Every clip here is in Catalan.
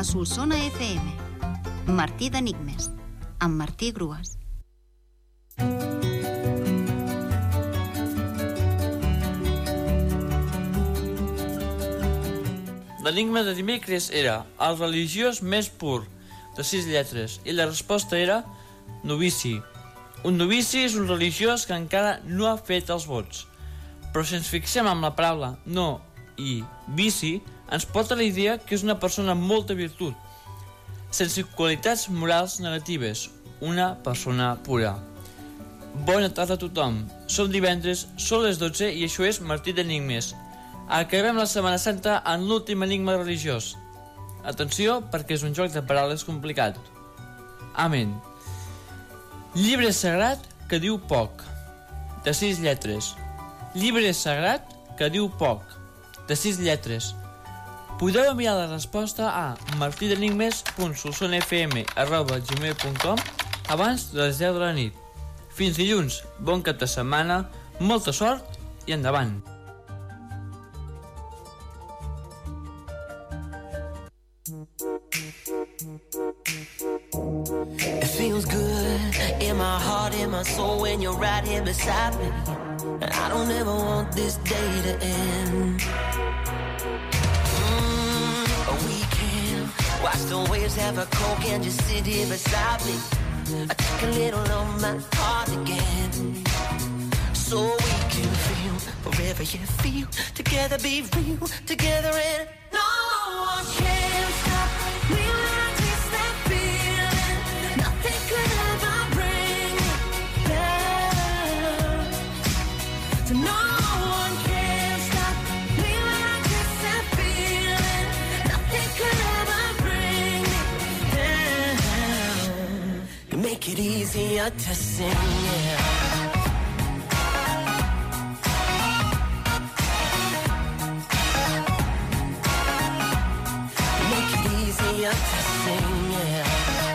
a Solsona FM. Martí d'Enigmes, amb Martí Grues. L'enigma de dimecres era el religiós més pur, de sis lletres, i la resposta era novici. Un novici és un religiós que encara no ha fet els vots. Però si ens fixem en la paraula no i vici, ens porta la idea que és una persona amb molta virtut, sense qualitats morals negatives, una persona pura. Bona tarda a tothom. Som divendres, són les 12 i això és Martí d'Enigmes. Acabem la Setmana Santa en l'últim enigma religiós. Atenció, perquè és un joc de paraules complicat. Amén. Llibre sagrat que diu poc, de sis lletres. Llibre sagrat que diu poc, de sis lletres. Podeu enviar la resposta a martidenigmes.solsonfm.gmail.com abans de les 10 de la nit. Fins dilluns, bon cap de setmana, molta sort i endavant! My soul when you're right here beside me. I don't ever want this day to end. Watch the waves have a coke and just sit here beside me. I take a little of my heart again. So we can feel forever you feel. Together be real, together and make it easier to sing, yeah. Make it easier to sing, yeah.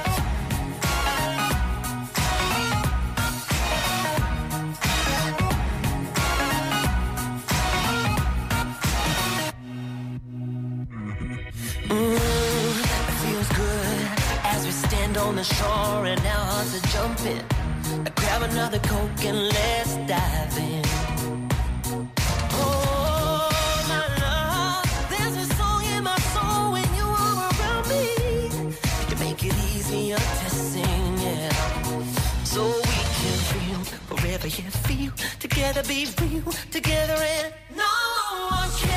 On the shore and our hearts are jumping. I grab another coke and let's dive in. Oh, my love, there's a song in my soul when you are around me. You make it easier to sing, yeah. So we can feel you feel. Together be real, together and no one can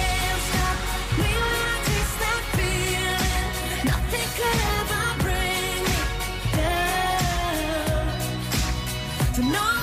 ever bring